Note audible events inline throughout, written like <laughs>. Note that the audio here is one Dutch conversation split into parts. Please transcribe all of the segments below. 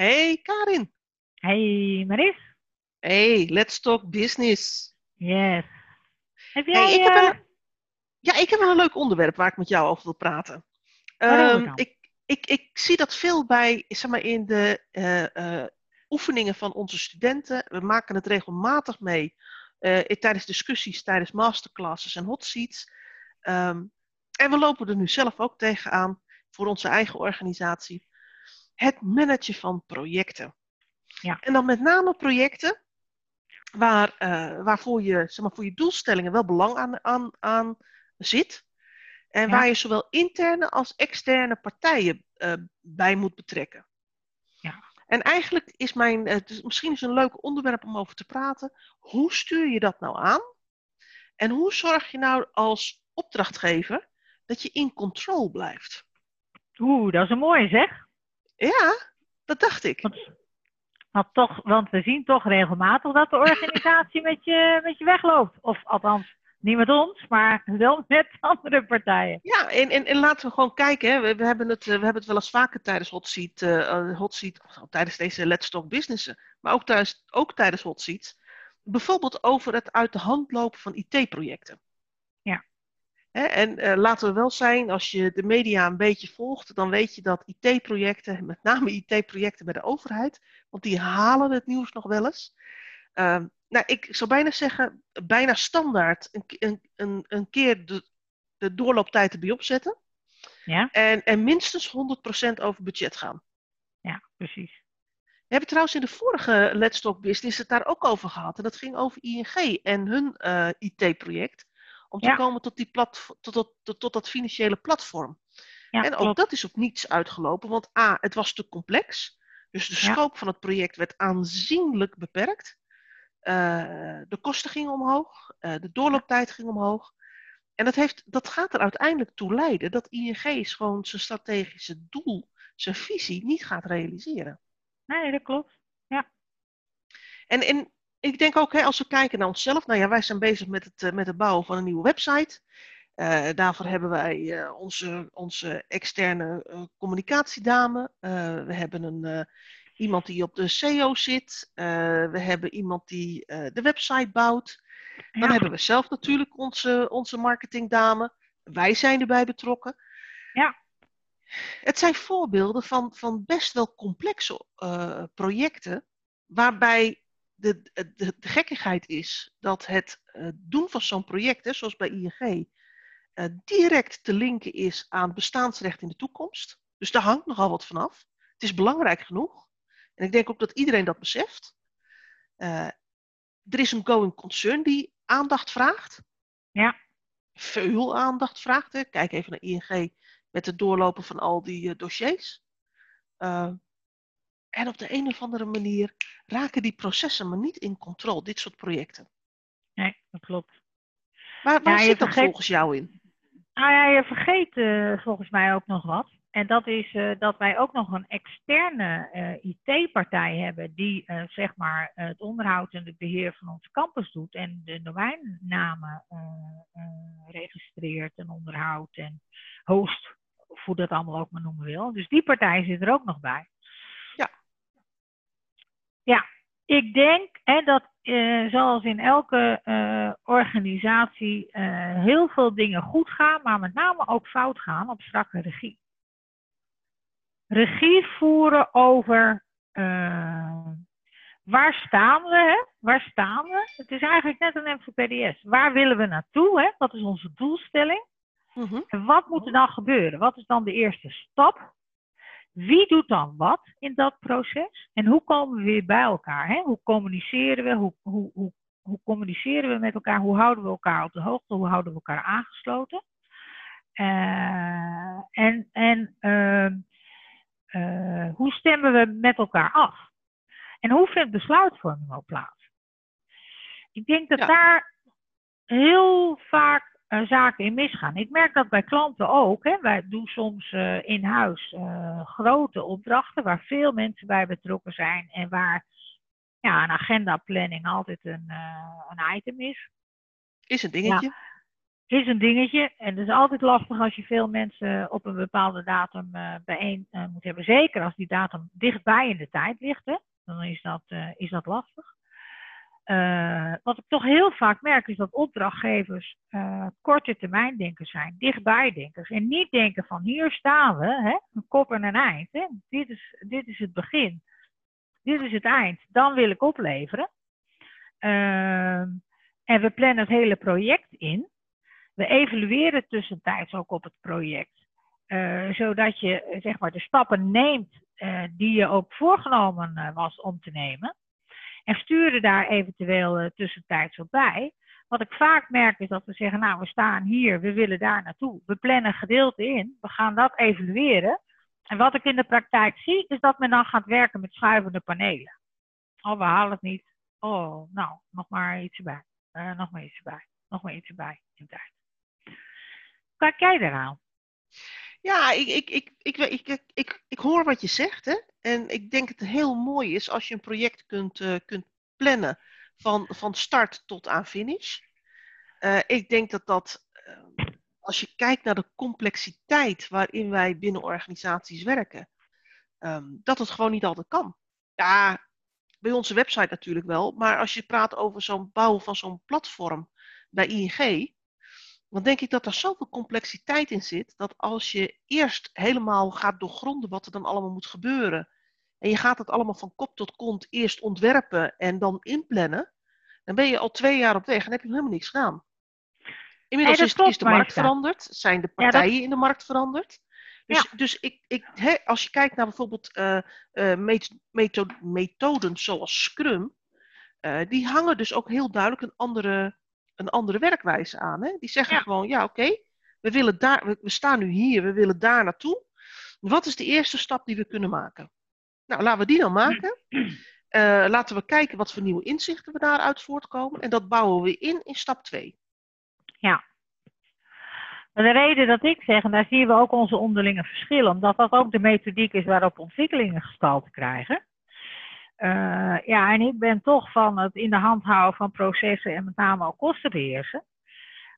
Hey Karin. Hey Maris. Hey, let's talk business. Yes. Heb jij... Hey, ik heb eh, een, ja, ik heb een leuk onderwerp waar ik met jou over wil praten. Dan? ik, ik, ik zie dat veel bij, zeg maar, in de eh, eh, oefeningen van onze studenten. We maken het regelmatig mee eh, tijdens discussies, tijdens masterclasses en hot seats. Ehm, en we lopen er nu zelf ook tegenaan voor onze eigen organisatie. Het managen van projecten. Ja. En dan met name projecten waar, eh, waarvoor je, zeg maar, voor je doelstellingen wel belang aan, aan, aan zit. En Ja. waar je zowel interne als externe partijen eh, bij moet betrekken. Ja. En eigenlijk is mijn, het is misschien is een leuk onderwerp om over te praten. Hoe stuur je dat nou aan? En hoe zorg je nou als opdrachtgever dat je in control blijft? Oeh, dat is een mooie zeg. Ja, dat dacht ik. Want, want, toch, want we zien toch regelmatig dat de <laughs> organisatie met je, met je wegloopt. Of althans, niet met ons, maar wel met <laughs> andere partijen. Ja, en, en, en laten we gewoon kijken. Hè. We, we, hebben het, eh, we hebben het wel eens vaker tijdens Hot Seat, eh, eh, hot seat of tijdens deze Let's Talk Businessen, maar ook, thuis, ook tijdens Hot Seats. Bijvoorbeeld over het uit de hand lopen van IT-projecten. Hè, en eh, laten we wel zijn, als je de media een beetje volgt, dan weet je dat IT-projecten, <laughs> met name IT-projecten bij de overheid, want die halen het nieuws nog wel eens. Ehm, nou, ik zou bijna zeggen, bijna standaard een, een, een, een keer de, de doorlooptijd erbij opzetten. Ja, En, en minstens 100% over budget gaan. ja precies. We hebben trouwens in de vorige Let's Talk Business het daar ook over gehad. En dat ging over ING en hun eh, IT-project. Om te Ja. komen tot, die plat, tot, tot, tot, tot dat financiële platform. Ja, en ook klopt. dat is op niets uitgelopen. Want A, het was te complex. Dus de Ja. scope van het project werd aanzienlijk beperkt. Eh, de kosten gingen omhoog. eh, de doorlooptijd ging omhoog. En dat, heeft, dat gaat er uiteindelijk toe leiden dat ING gewoon zijn strategische doel, zijn visie, niet gaat realiseren. Nee, dat klopt. En, en ik denk ook, hè, als we kijken naar onszelf, nou ja, wij zijn bezig met het, eh, met het bouwen van een nieuwe website. Eh, daarvoor hebben wij eh, onze, onze externe eh, communicatiedame. We hebben een, iemand die op de SEO zit. We hebben iemand die de website bouwt. Dan Ja. hebben we zelf natuurlijk onze, onze marketingdame. Wij zijn erbij betrokken. Ja. Het zijn voorbeelden van, van best wel complexe projecten, waarbij de, de, de gekkigheid is dat het eh, doen van zo'n project, hè, zoals bij ING, eh, direct te linken is aan bestaansrecht in de toekomst. Dus daar hangt nogal wat vanaf. Het is belangrijk genoeg. En ik denk ook dat iedereen dat beseft. Eh, er is een going concern die aandacht vraagt. Ja. Veel aandacht vraagt. Hè. Kijk even naar ING met het doorlopen van al die eh, dossiers. En op de een of andere manier raken die processen maar niet in controle, dit soort projecten. Nee, dat klopt. Waar, waar Ja, zit dat vergeet- volgens jou in? Nou ja, je vergeet eh, volgens mij ook nog wat. En dat is eh, dat wij ook nog een externe eh, IT-partij hebben die zeg maar het onderhoud en het beheer van onze campus doet en de domeinnamen registreert en onderhoudt en host, of hoe dat allemaal ook maar noemen wil. Dus die partij zit er ook nog bij. Ja. Ik denk hè, dat eh, zoals in elke eh, organisatie eh, heel veel dingen goed gaan, maar met name ook fout gaan op strakke regie. Regie voeren over waar staan we, hè? waar staan we? Het is eigenlijk net een MVPDS. Waar willen we naartoe? Hè? Wat is onze doelstelling? Mhm. En wat moet er dan gebeuren? Wat is dan de eerste stap? Wie doet dan wat in dat proces? En hoe komen we weer bij elkaar? Hè? Hoe communiceren we? Hoe, hoe, hoe, hoe communiceren we met elkaar? Hoe houden we elkaar op de hoogte? Hoe houden we elkaar aangesloten? Eh, en en ehm, eh, hoe stemmen we met elkaar af? En hoe vindt besluitvorming ook plaats? Ik denk dat Ja. daar heel vaak eh, zaken in misgaan. Ik merk dat bij klanten ook. Hè. Wij doen soms eh, in huis eh, grote opdrachten waar veel mensen bij betrokken zijn en waar ja, een agendaplanning altijd een, een item is. Is een dingetje. is een dingetje. En het is altijd lastig als je veel mensen op een bepaalde datum bijeen moet hebben. Zeker als die datum dichtbij in de tijd ligt. Hè? Dan is dat, is dat lastig. Wat ik toch heel vaak merk is dat opdrachtgevers korte termijn denkers zijn. Dichtbij denkers. En niet denken van hier staan we. Hè? Een kop en een eind. Hè? Dit, is, dit is het begin. Dit is het eind. Dan wil ik opleveren. Ehm, en we plannen het hele project in. We evalueren tussentijds ook op het project. Uh, zodat je zeg maar, de stappen neemt die je ook voorgenomen was om te nemen. En sturen daar eventueel tussentijds op bij. Wat ik vaak merk is dat we zeggen, nou we staan hier, we willen daar naartoe. We plannen gedeelte in, we gaan dat evalueren. En wat ik in de praktijk zie, is dat men dan gaat werken met schuivende panelen. Oh, we halen het niet. Oh, nou, nog maar iets erbij. nog maar iets erbij. Nog maar iets erbij in tijd kijk jij eraan? Ja, ik, ik, ik, ik, ik, ik, ik, hoor wat je zegt. Hè? En ik denk dat het heel mooi is als je een project kunt, uh, kunt plannen van, van start tot aan finish. Uh, ik denk dat dat, uh, als je kijkt naar de complexiteit waarin wij binnen organisaties werken, um, dat het gewoon niet altijd kan. Ja, bij onze website natuurlijk wel, maar als je praat over zo'n bouw van zo'n platform bij ING, dan denk ik dat er zoveel complexiteit in zit, dat als je eerst helemaal gaat doorgronden wat er dan allemaal moet gebeuren, en je gaat het allemaal van kop tot kont eerst ontwerpen en dan inplannen, dan ben je al twee jaar op weg en heb je helemaal niks gedaan. Inmiddels nee, is, is, de markt veranderd, zijn de partijen in de markt veranderd. Dus, ja. dus ik, ik, he, als je kijkt naar bijvoorbeeld uh, uh, methoden, methoden zoals Scrum, uh, die hangen dus ook heel duidelijk een andere een andere werkwijze aan. Hè? Die zeggen gewoon, ja oké, we willen daar, we, staan nu hier, we willen daar naartoe. Wat is de eerste stap die we kunnen maken? Nou, laten we die dan maken. Uh, <clears throat> laten we kijken wat voor nieuwe inzichten we daaruit voortkomen. En dat bouwen we in in stap 2. Ja. De reden dat ik zeg, en daar zien we ook onze onderlinge verschillen, omdat dat ook de methodiek is waarop ontwikkelingen gestalte krijgen. Uh, ja, en ik ben toch van het in de hand houden van processen en met name ook kosten beheersen.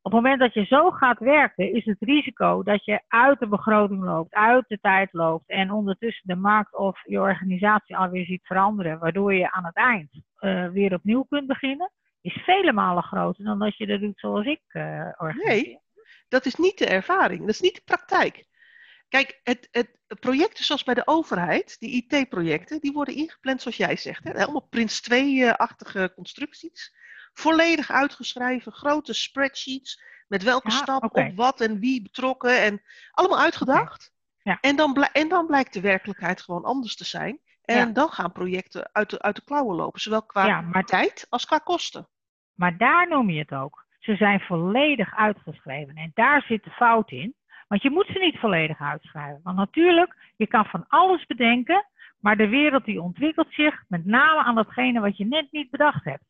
Op het moment dat je zo gaat werken, is het risico dat je uit de begroting loopt, uit de tijd loopt en ondertussen de markt of je organisatie alweer ziet veranderen, waardoor je aan het eind uh, weer opnieuw kunt beginnen, is vele malen groter dan dat je dat doet zoals ik uh, organiseer. Nee, dat is niet de ervaring, dat is niet de praktijk. Kijk, het, het, projecten zoals bij de overheid, die IT-projecten, die worden ingepland zoals jij zegt. Hè? Helemaal Prins 2-achtige constructies. Volledig uitgeschreven, grote spreadsheets. Met welke stap op wat en wie betrokken. En allemaal uitgedacht. Ja. En, dan en dan blijkt de werkelijkheid gewoon anders te zijn. En ja. dan gaan projecten uit de, uit de klauwen lopen. Zowel qua maar, tijd als qua kosten. Maar daar noem je het ook. Ze zijn volledig uitgeschreven. En daar zit de fout in. Want je moet ze niet volledig uitschrijven. Want natuurlijk, je kan van alles bedenken, maar de wereld die ontwikkelt zich met name aan datgene wat je net niet bedacht hebt.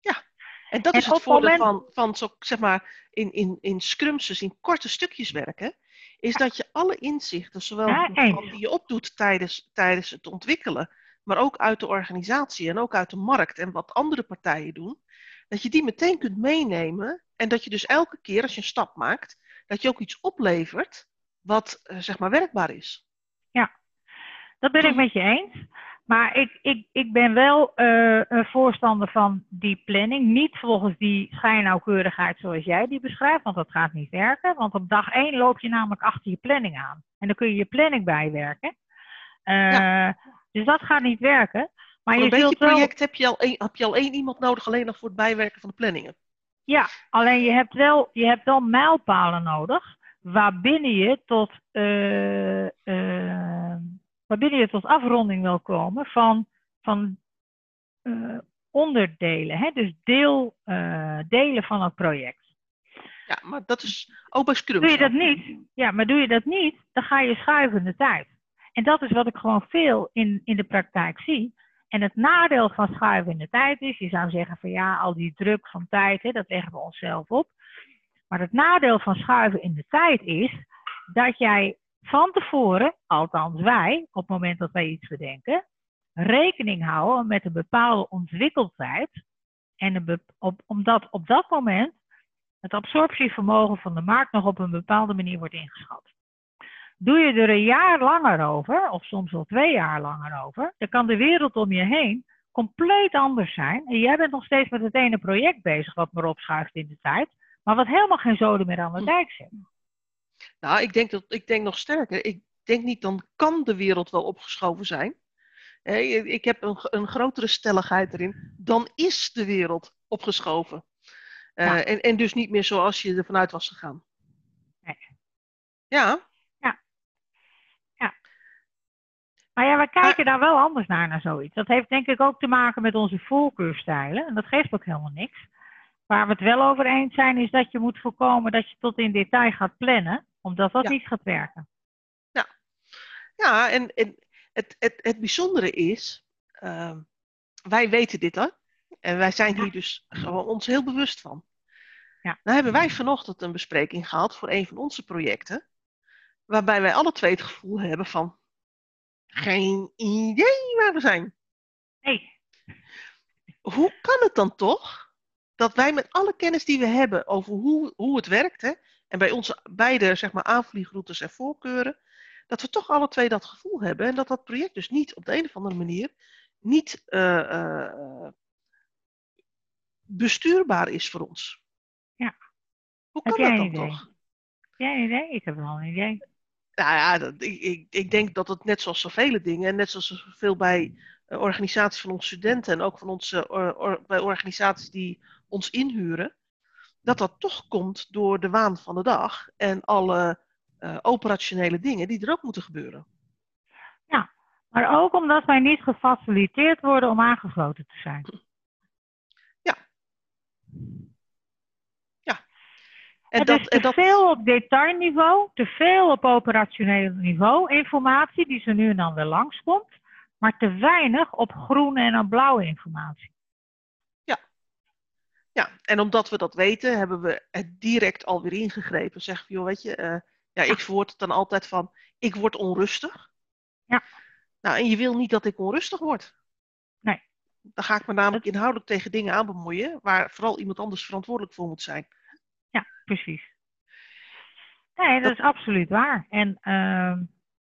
Ja, en dat is het voordeel van, van zo, zeg maar, in, in, in scrumses, in korte stukjes werken, is dat je alle inzichten, zowel ja, die je opdoet tijdens, tijdens het ontwikkelen, maar ook uit de organisatie en ook uit de markt en wat andere partijen doen, dat je die meteen kunt meenemen en dat je dus elke keer als je een stap maakt, dat je ook iets oplevert wat uh, zeg maar werkbaar is. Ja, dat ben ik met je eens. Maar ik, ik, ik ben wel uh, een voorstander van die planning. Niet volgens die schijnnauwkeurigheid zoals jij die beschrijft, want dat gaat niet werken. Want op dag één loop je namelijk achter je planning aan. En dan kun je je planning bijwerken. Uh, ja. Dus dat gaat niet werken. Maar je een beetje project heb, je al een, heb je al één iemand nodig alleen nog voor het bijwerken van de planningen. Ja, alleen je hebt wel, je hebt wel mijlpalen nodig waarbinnen je tot, uh, uh, waarbinnen je tot afronding wil komen van, van uh, onderdelen, hè? dus deel, delen van het project. Ja, maar dat is ook bij Scrum. Doe je dat niet, ja, maar doe je dat niet, dan ga je schuiven de tijd. En dat is wat ik gewoon veel in, in de praktijk zie. En het nadeel van schuiven in de tijd is, je zou zeggen van ja, al die druk van tijd, hè, dat leggen we onszelf op. Maar het nadeel van schuiven in de tijd is dat jij van tevoren, althans wij, op het moment dat wij iets bedenken, rekening houden met een bepaalde ontwikkeldheid. En op, omdat op dat moment het absorptievermogen van de markt nog op een bepaalde manier wordt ingeschat. Doe je er een jaar langer over, of soms wel twee jaar langer over, dan kan de wereld om je heen compleet anders zijn. En jij bent nog steeds met het ene project bezig wat maar opschuift in de tijd, maar wat helemaal geen zoden meer aan de dijk zit. Nou, ik denk, dat, ik denk nog sterker. Ik denk niet, dan kan de wereld wel opgeschoven zijn. Ik heb een, een grotere stelligheid erin. Dan is de wereld opgeschoven. Uh, en, en dus niet meer zoals je er vanuit was gegaan. Nee. Ja. Maar ja, we kijken daar wel anders naar, naar zoiets. Dat heeft denk ik ook te maken met onze voorkeurstijlen. En dat geeft ook helemaal niks. Waar we het wel over eens zijn, is dat je moet voorkomen dat je tot in detail gaat plannen, omdat dat niet gaat werken. Ja, ja en, en het, het, het bijzondere is, uh, wij weten dit hè. En wij zijn hier dus gewoon ons heel bewust van. Ja. Nou hebben wij vanochtend een bespreking gehad voor een van onze projecten. Waarbij wij alle twee het gevoel hebben van geen idee waar we zijn. Nee. Hoe kan het dan toch dat wij met alle kennis die we hebben over hoe, hoe het werkt, hè, en bij onze beide zeg maar, aanvliegroutes en voorkeuren, dat we toch alle twee dat gevoel hebben en dat dat project dus niet op de een of andere manier niet uh, uh, bestuurbaar is voor ons. Ja. Hoe kan dat dan toch? Ja, idee? Ik heb wel een idee. Nou ja, dat, ik, ik, ik, denk dat het net zoals zoveel dingen, en net zoals zoveel bij uh, organisaties van onze studenten en ook van onze, or, or, bij organisaties die ons inhuren, dat dat toch komt door de waan van de dag en alle uh, operationele dingen die er ook moeten gebeuren. Ja, maar ook omdat wij niet gefaciliteerd worden om aangesloten te zijn. Ja. En het dat, is te dat... veel op detailniveau, te veel op operationeel niveau informatie die ze nu en dan weer langskomt, maar te weinig op groene en op blauwe informatie. Ja. Ja, en omdat we dat weten, hebben we het direct alweer ingegrepen. Zeg, joh, weet je, uh, ja, ik verwoord het dan altijd van, ik word onrustig. Ja. Nou, en je wil niet dat ik onrustig word. Nee. Dan ga ik me namelijk inhoudelijk tegen dingen aan bemoeien waar vooral iemand anders verantwoordelijk voor moet zijn. Ja, precies. Nee, dat, is absoluut waar. En uh,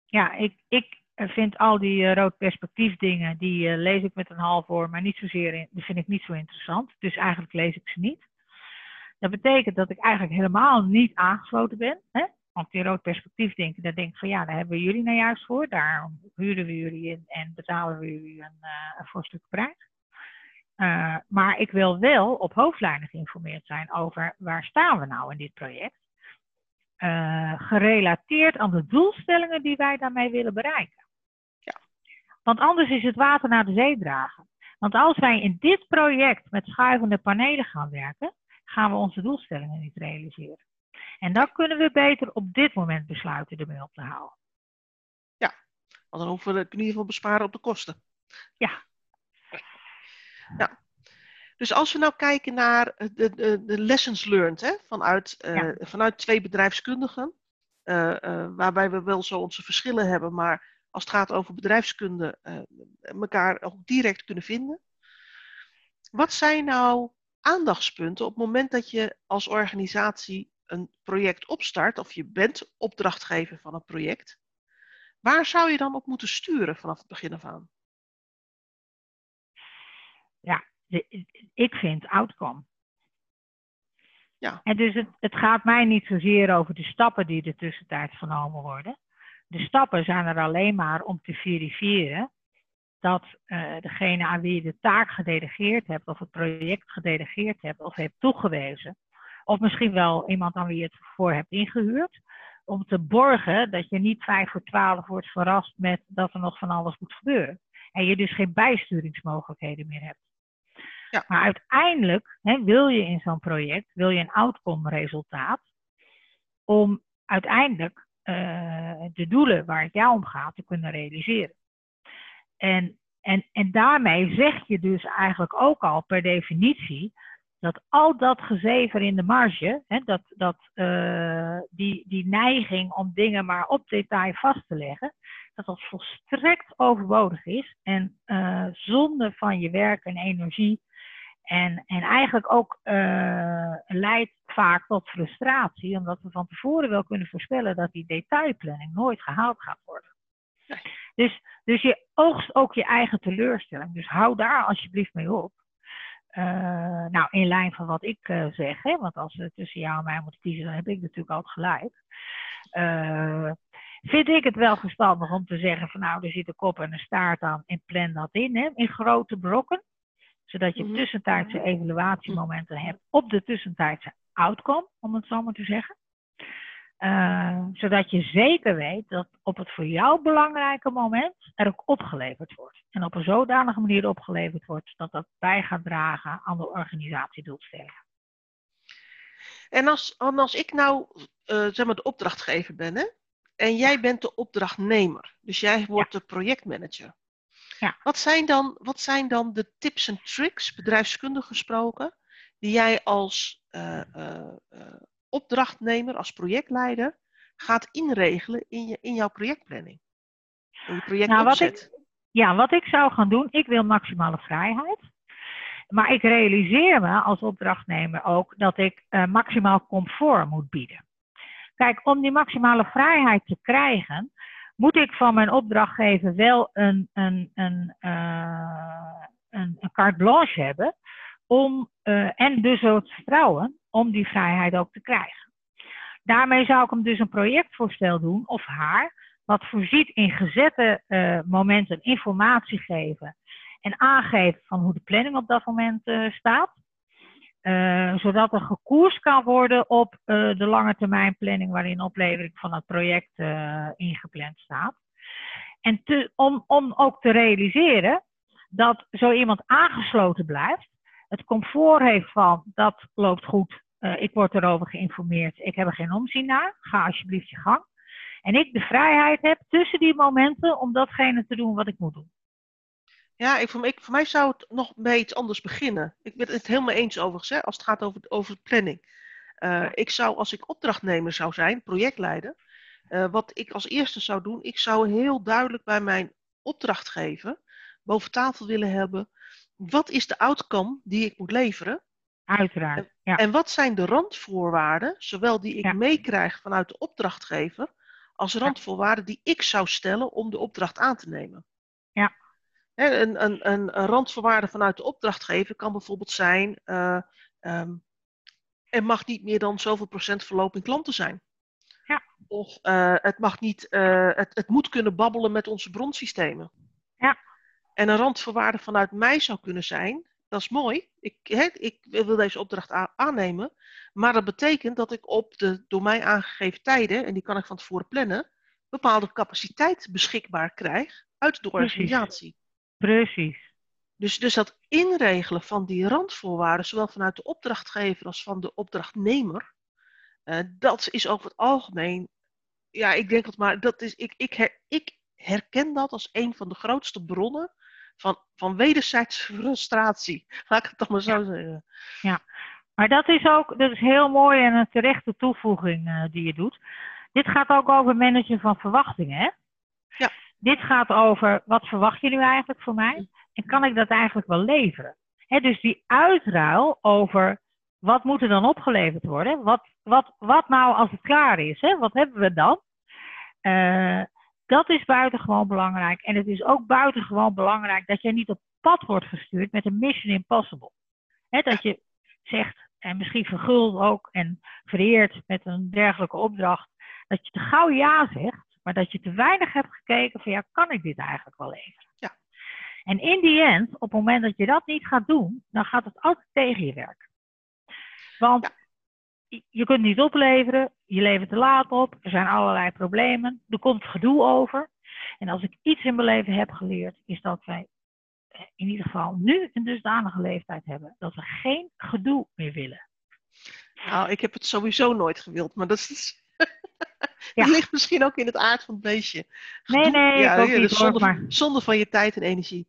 ja, ik, ik vind al die uh, rood perspectief dingen, die uh, lees ik met een half oor, maar niet zozeer, in, die vind ik niet zo interessant. Dus eigenlijk lees ik ze niet. Dat betekent dat ik eigenlijk helemaal niet aangesloten ben. Hè? Want die rood perspectief denken, daar denk ik van ja, daar hebben we jullie nou juist voor. Daarom huren we jullie in en betalen we jullie een, uh, een voorstuk prijs. Uh, maar ik wil wel op hoofdlijnen geïnformeerd zijn over waar staan we nou in dit project. Uh, gerelateerd aan de doelstellingen die wij daarmee willen bereiken. Ja. Want anders is het water naar de zee dragen. Want als wij in dit project met schuivende panelen gaan werken, gaan we onze doelstellingen niet realiseren. En dan kunnen we beter op dit moment besluiten ermee op te houden. Ja, want dan hoeven we in ieder geval besparen op de kosten. Ja. Ja. Dus als we nou kijken naar de, de, de lessons learned hè, vanuit, uh, ja. vanuit twee bedrijfskundigen, uh, uh, waarbij we wel zo onze verschillen hebben, maar als het gaat over bedrijfskunde, elkaar ook direct kunnen vinden. Wat zijn nou aandachtspunten op het moment dat je als organisatie een project opstart, of je bent opdrachtgever van een project, waar zou je dan op moeten sturen vanaf het begin af aan? Ja, de, ik vind outcome. Ja. En dus het, het gaat mij niet zozeer over de stappen die de tussentijd genomen worden. De stappen zijn er alleen maar om te verifiëren dat uh, degene aan wie je de taak gedelegeerd hebt, of het project gedelegeerd hebt, of hebt toegewezen, of misschien wel iemand aan wie je het voor hebt ingehuurd. Om te borgen dat je niet vijf voor twaalf wordt verrast met dat er nog van alles moet gebeuren. En je dus geen bijsturingsmogelijkheden meer hebt. Ja. Maar uiteindelijk hè, wil je in zo'n project, wil je een outcome resultaat. Om uiteindelijk uh, de doelen waar het jou om gaat te kunnen realiseren. En, en, en daarmee zeg je dus eigenlijk ook al per definitie dat al dat gezever in de marge, hè, dat, dat, uh, die, die neiging om dingen maar op detail vast te leggen, dat dat volstrekt overbodig is en uh, zonde van je werk en energie En, en eigenlijk ook uh, leidt vaak tot frustratie, omdat we van tevoren wel kunnen voorspellen dat die detailplanning nooit gehaald gaat worden. Dus, dus je oogst ook je eigen teleurstelling. Dus hou daar alsjeblieft mee op. Uh, nou, in lijn van wat ik uh, zeg, hè, want als we tussen jou en mij moeten kiezen, dan heb ik natuurlijk altijd gelijk. Uh, vind ik het wel verstandig om te zeggen van nou, er zit een kop en een staart aan en plan dat in, hè, in grote brokken. Zodat je mm -hmm. tussentijdse evaluatiemomenten hebt op de tussentijdse outcome, om het zo maar te zeggen. Uh, zodat je zeker weet dat op het voor jou belangrijke moment er ook opgeleverd wordt. En op een zodanige manier opgeleverd wordt dat dat bij gaat dragen aan de organisatiedoelstellingen. En als, als ik nou uh, zeg maar de opdrachtgever ben, hè? en jij bent de opdrachtnemer, dus jij wordt ja. de projectmanager. Ja. Wat, zijn dan, wat zijn dan de tips en tricks, bedrijfskundig gesproken, die jij als uh, opdrachtnemer, als projectleider, gaat inregelen in, je, in jouw projectplanning? In je projectopzet? Nou, wat ik, ja, wat ik zou gaan doen, ik wil maximale vrijheid. Maar ik realiseer me als opdrachtnemer ook dat ik uh, maximaal comfort moet bieden. Kijk, om die maximale vrijheid te krijgen, moet ik van mijn opdrachtgever wel een, een, een, uh, een, een carte blanche hebben. Om, uh, en dus het vertrouwen om die vrijheid ook te krijgen. Daarmee zou ik hem dus een projectvoorstel doen, of haar, wat voorziet in gezette uh, momenten informatie geven en aangeven van hoe de planning op dat moment staat. Uh, zodat er gekoerst kan worden op de lange termijn planning waarin oplevering van het project ingepland staat. En te, om, om ook te realiseren dat zo iemand aangesloten blijft, het comfort heeft van dat loopt goed, ik word erover geïnformeerd, ik heb er geen omzien naar, ga alsjeblieft je gang. En ik de vrijheid heb tussen die momenten om datgene te doen wat ik moet doen. Ja, ik, voor, mij zou het nog bij iets anders beginnen. Ik ben het helemaal eens overigens, hè, als het gaat over, over planning. Uh, ik zou, als ik opdrachtnemer zou zijn, projectleider, uh, wat ik als eerste zou doen, ik zou heel duidelijk bij mijn opdrachtgever boven tafel willen hebben, wat is de outcome die ik moet leveren? Uiteraard. Ja. En wat zijn de randvoorwaarden, zowel die ik ja. meekrijg vanuit de opdrachtgever, als randvoorwaarden die ik zou stellen om de opdracht aan te nemen? Ja. Een, een, een, een randvoorwaarde vanuit de opdrachtgever kan bijvoorbeeld zijn: uh, um, er mag niet meer dan zoveel procent verloop in klanten zijn. Ja. Of uh, het, mag niet, uh, het, het moet kunnen babbelen met onze bronsystemen. Ja. En een randvoorwaarde vanuit mij zou kunnen zijn: dat is mooi, ik, he, ik wil deze opdracht aannemen, maar dat betekent dat ik op de door mij aangegeven tijden, en die kan ik van tevoren plannen, bepaalde capaciteit beschikbaar krijg uit de organisatie. Precies. Dus, dus dat inregelen van die randvoorwaarden, zowel vanuit de opdrachtgever als van de opdrachtnemer, uh, dat is over het algemeen, ja, ik denk dat maar, dat is, ik, ik, her, ik herken dat als een van de grootste bronnen van, van wederzijdse frustratie. <laughs> Laat ik het toch maar zo ja. zeggen. Ja, maar dat is ook dat is heel mooi en een terechte toevoeging uh, die je doet. Dit gaat ook over managen van verwachtingen, hè? Ja. Dit gaat over wat verwacht je nu eigenlijk voor mij? En kan ik dat eigenlijk wel leveren? Dus die uitruil over wat moet er dan opgeleverd worden? Wat, wat, wat nou als het klaar is? Wat hebben we dan? Uh, dat is buitengewoon belangrijk. En het is ook buitengewoon belangrijk dat je niet op pad wordt gestuurd met een mission impossible. Dat je zegt, en misschien verguld ook en vereerd met een dergelijke opdracht, dat je te gauw ja zegt, maar dat je te weinig hebt gekeken van ja, kan ik dit eigenlijk wel leveren? Ja. En in die end, op het moment dat je dat niet gaat doen, dan gaat het altijd tegen je werken. Want ja je kunt niet opleveren, je levert te laat op, er zijn allerlei problemen, er komt gedoe over. En als ik iets in mijn leven heb geleerd, is dat wij in ieder geval nu een dusdanige leeftijd hebben dat we geen gedoe meer willen. Nou, ik heb het sowieso nooit gewild, maar dat is. Ja. ligt misschien ook in het aard van het beestje. Nee, nee, ja, ik niet, zonde, hoor, maar... zonde van je tijd en energie.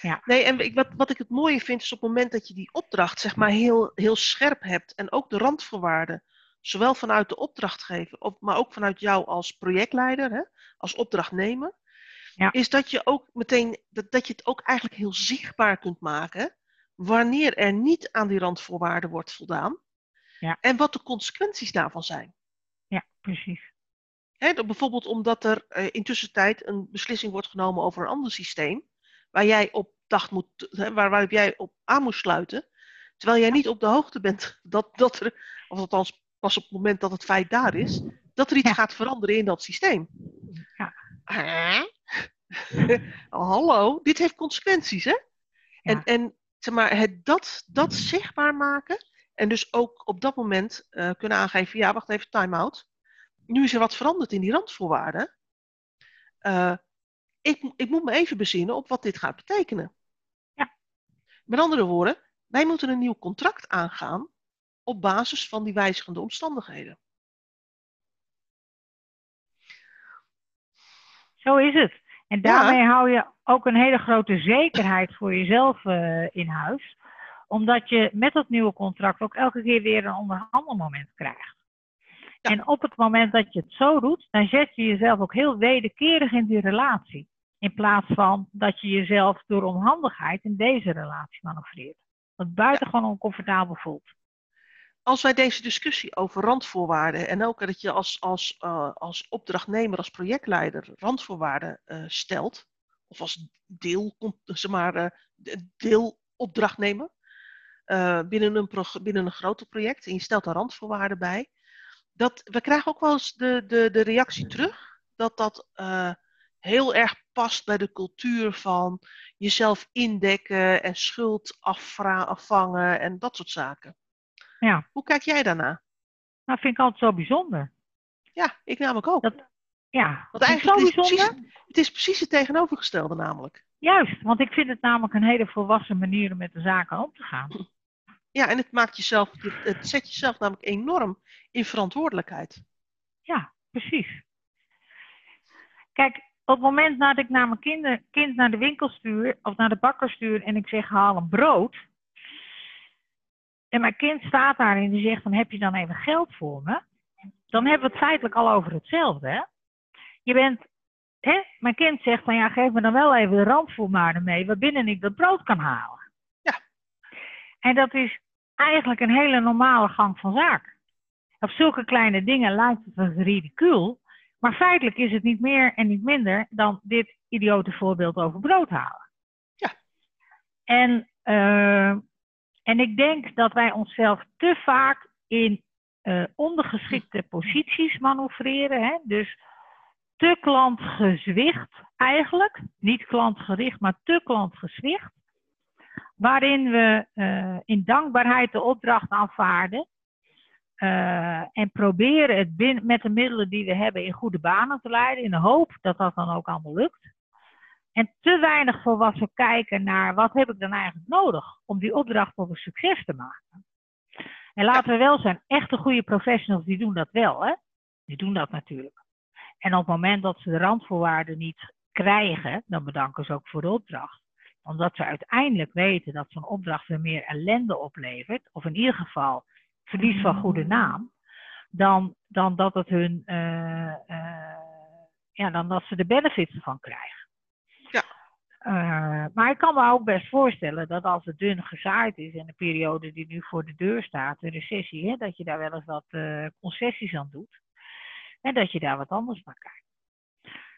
Ja. Nee, en ik, wat, wat ik het mooie vind is op het moment dat je die opdracht zeg maar heel, heel scherp hebt en ook de randvoorwaarden, zowel vanuit de opdrachtgever, maar ook vanuit jou als projectleider, hè, als opdrachtnemer, ja. is dat je ook meteen, dat, dat je het ook eigenlijk heel zichtbaar kunt maken. wanneer er niet aan die randvoorwaarden wordt voldaan. Ja. En wat de consequenties daarvan zijn. Ja, precies. Bijvoorbeeld omdat er uh, intussen tijd een beslissing wordt genomen over een ander systeem, waar jij op dacht moet, waar, waar jij op aan moet sluiten, terwijl jij niet op de hoogte bent <laughs> dat, dat er, of althans pas op het moment dat het feit daar is, dat er iets Ja. gaat veranderen in dat systeem. Ja. Hè? <laughs> Hallo, dit heeft consequenties, hè? En, Ja. en zeg maar, het, dat, dat zichtbaar maken en dus ook op dat moment eh, kunnen aangeven, ja, wacht even, time-out. Nu is er wat veranderd in die randvoorwaarden. Eh, ik, ik moet me even bezinnen op wat dit gaat betekenen. Ja. Met andere woorden, wij moeten een nieuw contract aangaan op basis van die wijzigende omstandigheden. Zo is het. En Ja. daarmee hou je ook een hele grote zekerheid voor jezelf eh, in huis. Omdat je met dat nieuwe contract ook elke keer weer een onderhandelmoment krijgt. Ja. En op het moment dat je het zo doet, dan zet je jezelf ook heel wederkerig in die relatie. In plaats van dat je jezelf door onhandigheid in deze relatie manoeuvreert. Wat buitengewoon oncomfortabel voelt. Als wij deze discussie over randvoorwaarden en ook dat je als, als, eh, als opdrachtnemer, als projectleider randvoorwaarden eh, stelt, of als deel, zeg maar, eh, de- deelopdrachtnemer eh, binnen, een binnen een groter project en je stelt er randvoorwaarden bij, dat, we krijgen ook wel eens de, de, de reactie terug dat dat eh, heel erg past bij de cultuur van jezelf indekken en schuld afvangen en dat soort zaken. Ja, Hoe kijk jij daarna? dat vind ik altijd zo bijzonder. Ja, ik namelijk ook. Dat, Ja, Want eigenlijk is het, bijzonder. precies, het is precies het tegenovergestelde namelijk. Juist, want ik vind het namelijk een hele volwassen manier om met de zaken om te gaan. <laughs> Ja, en het maakt jezelf, het zet jezelf namelijk enorm in verantwoordelijkheid. Ja, precies. Kijk, op het moment dat ik naar mijn kinder, kind naar de winkel stuur of naar de bakker stuur en ik zeg haal een brood. En mijn kind staat daar en die zegt dan heb je dan even geld voor me. Dan hebben we het feitelijk al over hetzelfde. Hè? Je bent, hè? mijn kind zegt van ja geef me dan wel even de randvoorwaarden mee waarbinnen ik dat brood kan halen. Ja. En dat is eigenlijk een hele normale gang van zaken. Op zulke kleine dingen lijkt het als ridicuul. Maar feitelijk is het niet meer en niet minder dan dit idiote voorbeeld over brood halen. Ja. En, eh, en ik denk dat wij onszelf te vaak in eh, ondergeschikte posities manoeuvreren. Hè? Dus te klantgezwicht eigenlijk. Niet klantgericht, maar te klantgezwicht. Waarin we eh, in dankbaarheid de opdracht aanvaarden. Uh, en proberen het binnen, met de middelen die we hebben in goede banen te leiden, in de hoop dat dat dan ook allemaal lukt. En te weinig volwassen kijken naar wat heb ik dan eigenlijk nodig om die opdracht tot een succes te maken. En laten we wel zijn, echte goede professionals die doen dat wel, hè? Die doen dat natuurlijk. En op het moment dat ze de randvoorwaarden niet krijgen, dan bedanken ze ook voor de opdracht. Omdat ze uiteindelijk weten dat zo'n opdracht weer meer ellende oplevert, of in ieder geval verlies van goede naam, dan, dan dat het hun, uh, uh, ja, dan dat ze de benefits ervan krijgen. Ja. Uh, maar ik kan me ook best voorstellen dat als het dun gezaaid is in de periode die nu voor de deur staat, de recessie, hè, dat je daar wel eens wat concessies aan doet. En dat je daar wat anders naar kijkt.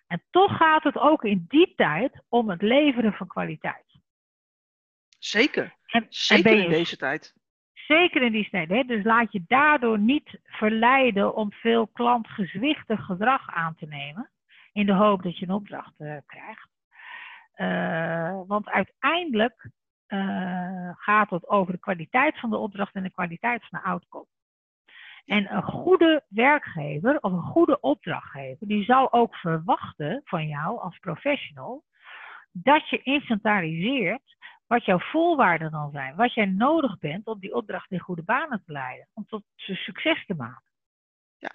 En toch gaat het ook in die tijd om het leveren van kwaliteit. Zeker. En, Zeker en je, in deze tijd. Zeker in die tijd. Hè? Dus laat je daardoor niet verleiden om veel klantgezwichtig gedrag aan te nemen. In de hoop dat je een opdracht uh, krijgt. Uh, want uiteindelijk uh, gaat het over de kwaliteit van de opdracht en de kwaliteit van de outcome. En een goede werkgever of een goede opdrachtgever, die zal ook verwachten van jou als professional dat je inventariseert wat jouw voorwaarden dan zijn, wat jij nodig bent om die opdracht in goede banen te leiden, om tot succes te maken. Ja.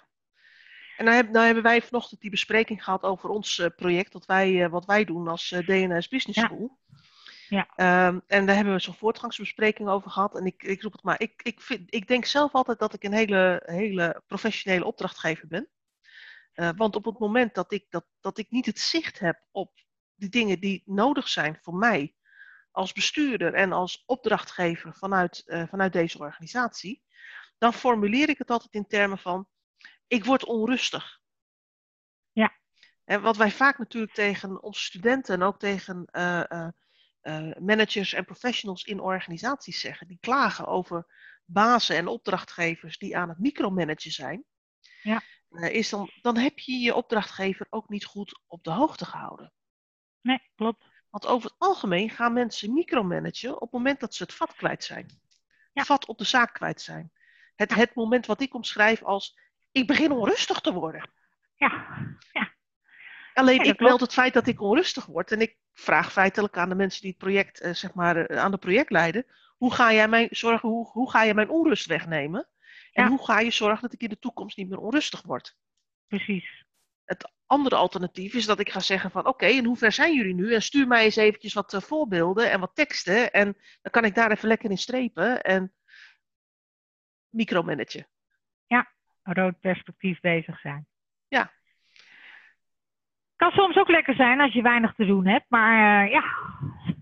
En nou, heb, nou hebben wij vanochtend die bespreking gehad over ons uh, project, wat wij, uh, wat wij doen als uh, DNS Business School. Ja. Um, en daar hebben we zo'n voortgangsbespreking over gehad. En ik, ik roep het maar, ik, ik, vind, ik denk zelf altijd dat ik een hele, hele professionele opdrachtgever ben. Uh, want op het moment dat ik, dat, dat ik niet het zicht heb op de dingen die nodig zijn voor mij als bestuurder en als opdrachtgever vanuit, eh, vanuit deze organisatie, dan formuleer ik het altijd in termen van: ik word onrustig. Ja. En wat wij vaak natuurlijk tegen onze studenten en ook tegen eh, eh, managers en professionals in organisaties zeggen, die klagen over bazen en opdrachtgevers die aan het micromanagen zijn, Ja. eh, is dan, dan heb je je opdrachtgever ook niet goed op de hoogte gehouden. Nee, klopt. Want over het algemeen gaan mensen micromanagen op het moment dat ze het vat kwijt zijn. Ja. Vat op de zaak kwijt zijn. Het, het moment wat ik omschrijf als ik begin onrustig te worden. Ja, Alleen Ja, ik meld het feit dat ik onrustig word en ik vraag feitelijk aan de mensen die het project, eh, zeg maar, eh, aan het project leiden, hoe ga jij mijn, zorgen, hoe, hoe ga je mijn onrust wegnemen? En Ja. hoe ga je zorgen dat ik in de toekomst niet meer onrustig word? precies. Het andere alternatief is dat ik ga zeggen van oké, en hoe ver zijn jullie nu? En stuur mij eens eventjes wat eh, voorbeelden en wat teksten. En dan kan ik daar even lekker in strepen en micromanagen. Een rood perspectief bezig zijn. Ja. Kan soms ook lekker zijn als je weinig te doen hebt, maar eh, ja,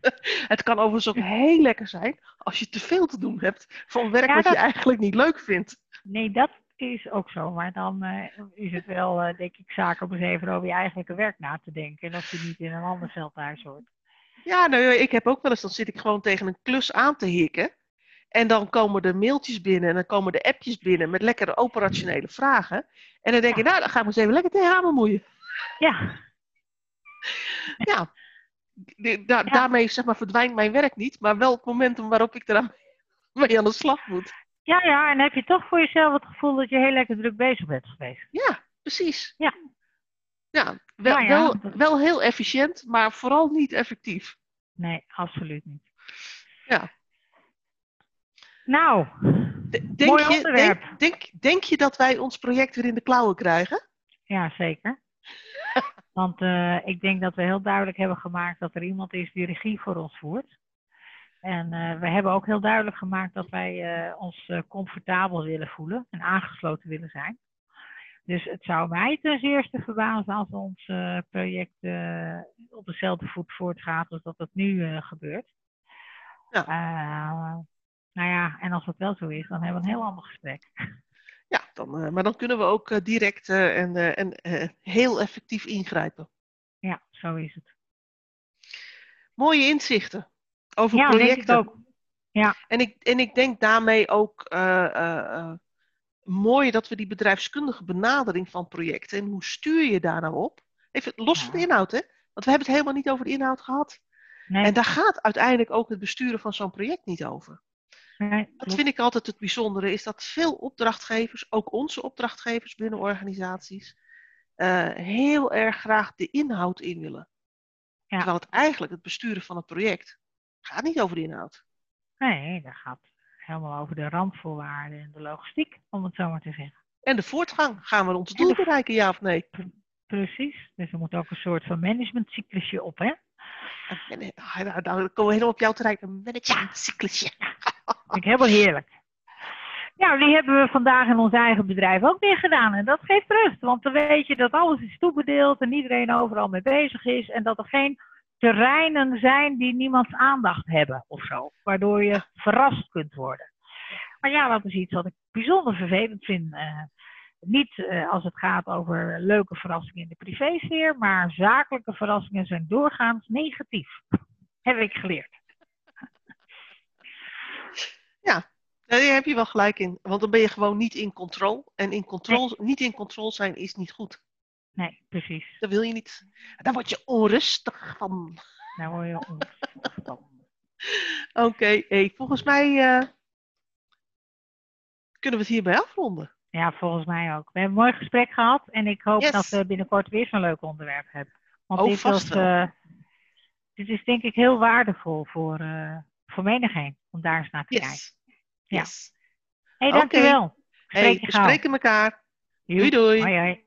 <laughs> Het kan overigens ook heel lekker zijn als je te veel te doen hebt van werk Ja, wat dat- je eigenlijk niet leuk vindt. nee, dat is ook zo. Maar dan eh, is het wel, eh, denk ik, zaak om eens even over je eigenlijke werk na te denken. En of je niet in een ander veld thuis hoort. Ja, nou, ik heb ook wel eens, dan zit ik gewoon tegen een klus aan te hikken. En dan komen de mailtjes binnen en dan komen de appjes binnen met lekkere operationele vragen. En dan denk ik, nou, dan ga ik me eens even lekker tegenaan bemoeien. Ja, <laughs> Ja, daarmee zeg maar, verdwijnt mijn werk niet, maar wel het momentum waarop ik eraan <laughs> mee aan de slag moet. ja, ja. En heb je toch voor jezelf het gevoel dat je heel lekker druk bezig bent geweest. Ja, precies. Ja. Ja, wel, Nou ja, wel, wel heel efficiënt, maar vooral niet effectief. Nee, absoluut niet. Ja. Nou, De- Denk, Mooi je, denk, denk je dat wij ons project weer in de klauwen krijgen? ja, zeker. <laughs> Want eh, ik denk dat we heel duidelijk hebben gemaakt dat er iemand is die regie voor ons voert. En eh, we hebben ook heel duidelijk gemaakt dat wij eh, ons comfortabel willen voelen en aangesloten willen zijn. Dus het zou mij ten zeerste verbazen als ons project op dezelfde voet voortgaat als dat het nu gebeurt. Ja. Nou ja, en als dat wel zo is, dan hebben we een heel ander gesprek. Ja, dan, eh, maar dan kunnen we ook eh, direct eh, en, en heel effectief ingrijpen. Ja, zo is het. Mooie inzichten over Ja, denk ik projecten. ook. En, ik, en ik denk daarmee ook mooi dat we die bedrijfskundige benadering van projecten en hoe stuur je daar nou op? Even los van de Ja. inhoud, hè? Want we hebben het helemaal niet over de inhoud gehad. Nee, En daar gaat uiteindelijk ook het besturen van zo'n project niet over. Nee, Dat vind ik altijd het bijzondere, is dat veel opdrachtgevers, ook onze opdrachtgevers binnen organisaties, eh, heel erg graag de inhoud in willen. Ja. Terwijl het eigenlijk het besturen van het project gaat niet over de inhoud. Nee, dat gaat helemaal over de randvoorwaarden en de logistiek, om het zo maar te zeggen. En de voortgang, gaan we ons doel bereiken, ja of nee? Precies. Dus er moet ook een soort van managementcyclusje op, hè? En, ah, dan komen we helemaal op jou te rijden. Een managementcyclusje. Vind ik helemaal heerlijk. Ja, die hebben we vandaag in ons eigen bedrijf ook weer gedaan. En dat geeft rust, want dan weet je dat alles is toebedeeld en iedereen overal mee bezig is. En dat er geen terreinen zijn die niemands aandacht hebben of zo. Waardoor je verrast kunt worden. Maar ja, dat is iets wat ik bijzonder vervelend vind. Eh, niet eh, als het gaat over leuke verrassingen in de privésfeer, maar zakelijke verrassingen zijn doorgaans negatief. <laughs> Heb ik geleerd. <laughs> Daar heb je wel gelijk in. Want dan ben je gewoon niet in control. En in control, niet in control zijn is niet goed. Nee, precies. Dat wil je niet. Daar word je onrustig van. Daar word je onrustig van. <laughs> Oké, hey, volgens mij eh, kunnen we het hierbij afronden. Ja, volgens mij ook. We hebben een mooi gesprek gehad en ik hoop Yes. dat we binnenkort weer zo'n leuk onderwerp hebben. Want Oh, dit, was, eh, dit is denk ik heel waardevol voor, eh voor menigeen om daar eens naar te kijken. Ja. yes. Hey, dankjewel. Hey, Spreek je we spreken elkaar. Doei doei. Hoi, hoi.